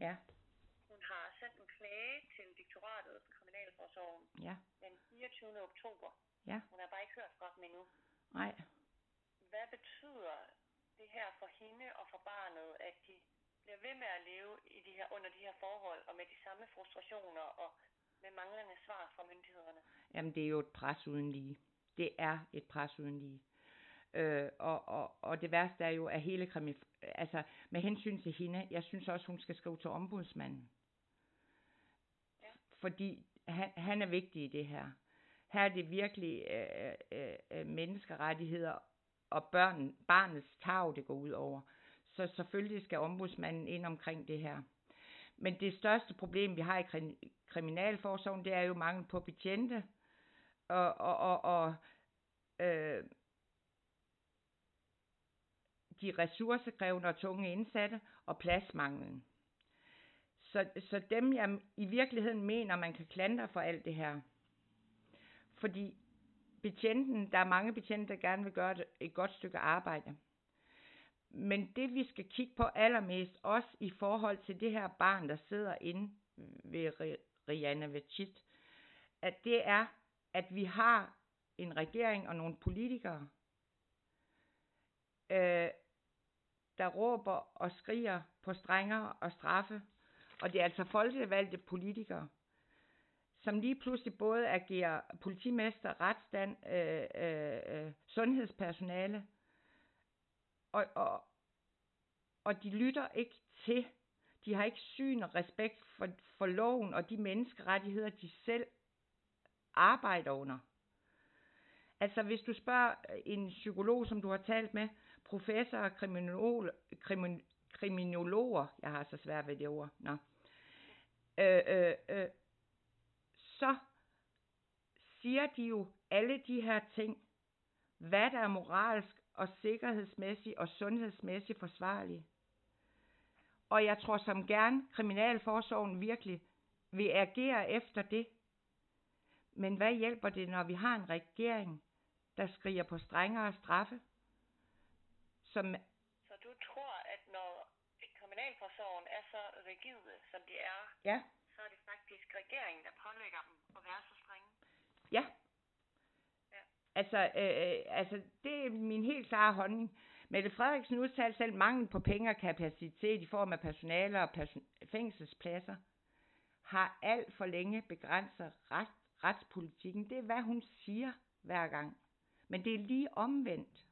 Ja, Hun har sendt en klage til direktoratet for Kriminalforsorgen ja, den 24. oktober. ja, Hun har bare ikke hørt fra dem endnu. nej. Hvad betyder det her for hende og for barnet, at de bliver ved med at leve i de her, under de her forhold og med de samme frustrationer og med manglende svar fra myndighederne? Jamen, det er jo et pres uden lige. Det er et pres uden lige. Øh, og, og, og det værste er jo, at hele krimi... Altså, med hensyn til hende, jeg synes også, hun skal skrive til ombudsmanden. Ja. Fordi han, han er vigtig i det her. Her er det virkelig øh, øh, øh, menneskerettigheder og børn, barnets tag, det går ud over. Så selvfølgelig skal ombudsmanden ind omkring det her. Men det største problem, vi har i krim- kriminalforsorgen, det er jo mangel på betjente. Og, og, og, og øh, de ressourcekrævende og tunge indsatte og pladsmanglen. Så, så dem, jeg i virkeligheden mener, man kan klandre for alt det her. Fordi betjenten, der er mange betjente, der gerne vil gøre et godt stykke arbejde. Men det vi skal kigge på allermest, også i forhold til det her barn, der sidder inde ved Rihanna Vachit, at det er, at vi har en regering og nogle politikere, øh, der råber og skriger på strengere og straffe. Og det er altså folkevalgte politikere, som lige pludselig både agerer politimester, retsstand, øh, øh, øh, sundhedspersonale, og, og, og de lytter ikke til, de har ikke syn og respekt for, for loven og de menneskerettigheder, de selv arbejder under. Altså hvis du spørger øh, en psykolog, som du har talt med, professor og kriminolog, krimin, kriminologer, jeg har så svært ved det ord, nå, øh, øh, øh, så siger de jo alle de her ting, hvad der er moralsk og sikkerhedsmæssigt og sundhedsmæssigt forsvarligt. Og jeg tror som gerne, Kriminalforsorgen virkelig vil agere efter det. Men hvad hjælper det, når vi har en regering, der skriger på strengere straffe? Som, Så du tror, at når Kriminalforsorgen er så rigide, som de er, ja, så er det faktisk regeringen, der pålægger dem at være så strenge? ja. Ja. Altså, øh, øh, altså, det er min helt klare holdning. Mette Frederiksen udtalte selv mangel på penge og kapacitet i form af personale og person- fængselspladser, har alt for længe begrænset ret, retspolitikken. Det er, hvad hun siger hver gang. Men det er lige omvendt.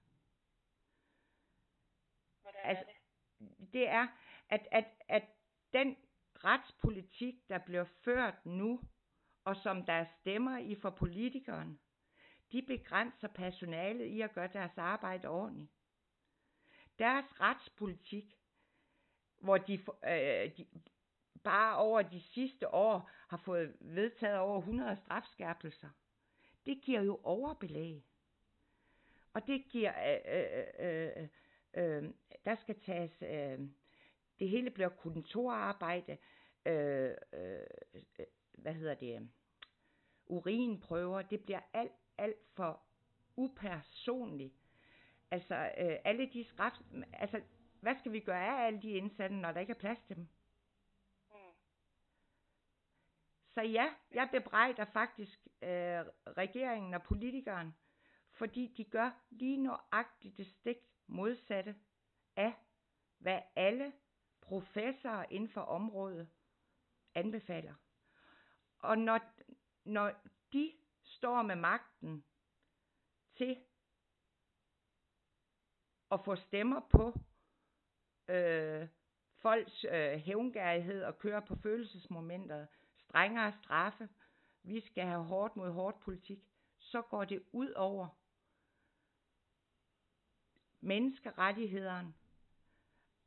Hvordan Altså, er det? det er, at, at, at den retspolitik, der bliver ført nu, og som der er stemmer i for politikeren, de begrænser personalet i at gøre deres arbejde ordentligt. Deres retspolitik, hvor de, øh, de bare over de sidste år har fået vedtaget over 100 strafskærpelser, det giver jo overbelæg. Og det giver, øh, øh, øh, øh, der skal tages, øh, det hele bliver kontorarbejde, øh, øh, øh, hvad hedder det, urinprøver, det bliver alt, alt for upersonligt. Altså, øh, alle de straf, altså, hvad skal vi gøre af alle de indsatte, når der ikke er plads til dem? Mm. Så ja, jeg bebrejder faktisk øh, regeringen og politikeren, fordi de gør lige nøjagtigt det stik modsatte af, hvad alle professorer inden for området anbefaler. Og når, når de står med magten til at få stemmer på øh, folks øh, hævngærighed og køre på følelsesmomenter, strengere straffe, vi skal have hårdt mod hårdt politik, så går det ud over menneskerettighederne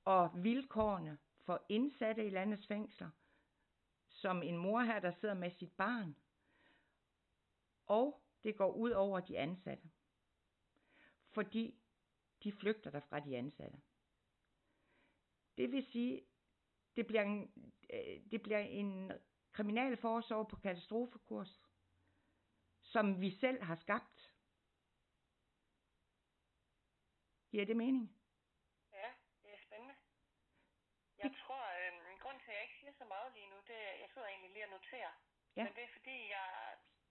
og vilkårene for indsatte i landets fængsler, som en mor her, der sidder med sit barn. Og det går ud over de ansatte. Fordi de flygter der fra de ansatte. Det vil sige, det bliver en, øh, det bliver en kriminalforsorg på katastrofekurs, som vi selv har skabt. Giver det mening? Ja, det er spændende. Jeg tror, øh, grund til, at jeg ikke siger så meget lige nu, det er, jeg sidder egentlig lige og noterer. Ja. Men det er fordi, jeg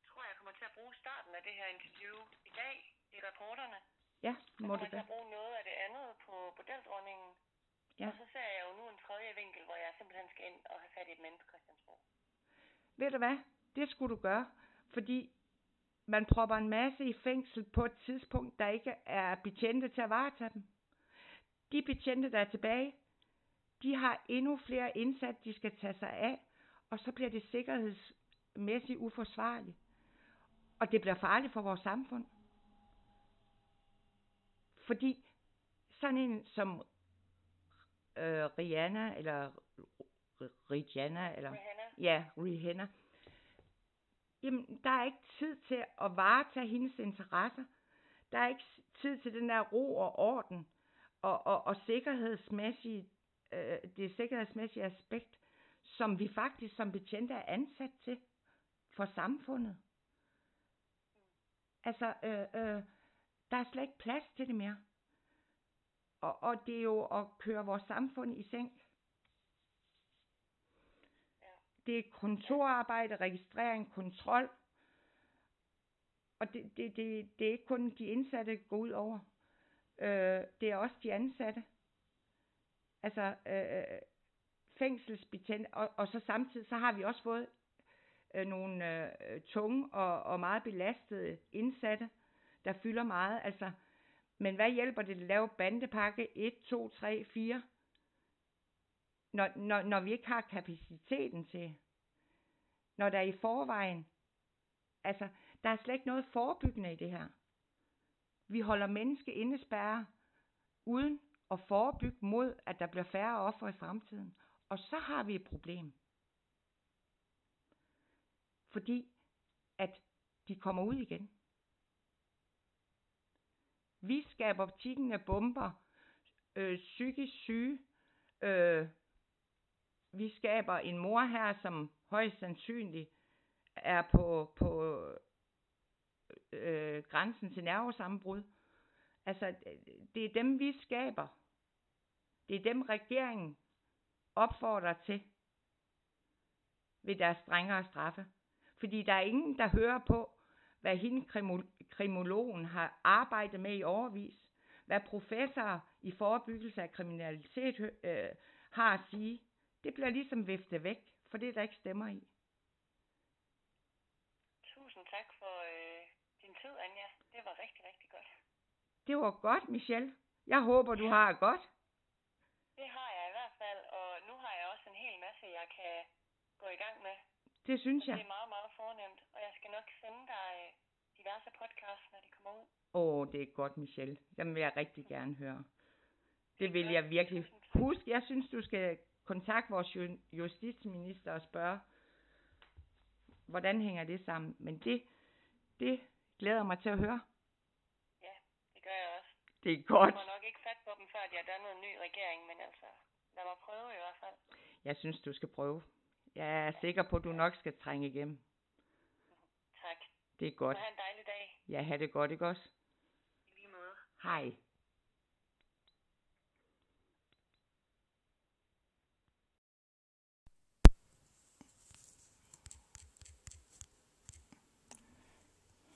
tror, jeg kommer til at bruge starten af det her interview i dag i reporterne. Ja, må du jeg til da. at bruge noget af det andet på bordeldronningen. Ja. Og så ser jeg jo nu en tredje vinkel, hvor jeg simpelthen skal ind og have fat i et på Christiansborg. Ved du hvad? Det skulle du gøre, fordi man propper en masse i fængsel på et tidspunkt, der ikke er betjente til at varetage dem. De betjente, der er tilbage, de har endnu flere indsat, de skal tage sig af, og så bliver det sikkerhedsmæssigt uforsvarligt. Og det bliver farligt for vores samfund. Fordi sådan en som øh, Rihanna, eller Rihanna, eller Rihanna, Ja, Rihanna. Jamen, der er ikke tid til at varetage hendes interesser. Der er ikke tid til den der ro og orden og, og, og sikkerhedsmæssige, øh, det sikkerhedsmæssige aspekt, som vi faktisk som betjente er ansat til for samfundet. Altså, øh, øh, der er slet ikke plads til det mere. Og, og det er jo at køre vores samfund i seng. ja. Det er kontorarbejde, registrering, kontrol. Og det, det, det, det er ikke kun de indsatte, der går ud over. Øh, det er også de ansatte. Altså øh, øh, fængselsbetjent. Og, og så samtidig så har vi også fået øh, nogle øh, tunge og, og meget belastede indsatte, der fylder meget. Altså, men hvad hjælper det at lave bandepakke 1, 2, 3, 4? Når, når, når vi ikke har kapaciteten til når der er i forvejen, altså, der er slet ikke noget forebyggende i det her. Vi holder menneske indespærret, uden at forebygge mod, at der bliver færre ofre i fremtiden. Og så har vi et problem. Fordi, at de kommer ud igen. Vi skaber tiggende bomber, øh, psykisk syge, øh, vi skaber en mor her, som højst sandsynligt er på, på øh, grænsen til nervesammenbrud. Altså, det er dem, vi skaber. Det er dem, regeringen opfordrer til ved deres strengere straffe. Fordi der er ingen, der hører på, hvad hende krimologen har arbejdet med i overvis. Hvad professorer i forebyggelse af kriminalitet øh, har at sige. Det bliver ligesom viftet væk, for det er der ikke stemmer i. Tusind tak for øh, din tid, Anja. Det var rigtig, rigtig godt. Det var godt, Michelle. Jeg håber, du har det godt. Det har jeg i hvert fald, og nu har jeg også en hel masse, jeg kan gå i gang med. Det synes jeg. det er meget, meget fornemt, og jeg skal nok sende dig øh, diverse podcasts, når de kommer ud. Åh, oh, det er godt, Michelle. Dem vil jeg rigtig gerne høre. Det vil jeg virkelig. Husk, jeg synes, du skal kontakte vores ju- justitsminister og spørge, hvordan hænger det sammen. Men det, det glæder mig til at høre. Ja, det gør jeg også. Det er Jeg godt. får nok ikke fat på dem, før de har dannet en ny regering, men altså, lad mig prøve i hvert fald. Jeg synes, du skal prøve. Jeg er sikker på, at du nok skal trænge igennem. Tak. Det er godt. Så have en dejlig dag. Ja, have det godt, ikke også? I lige måde. Hej.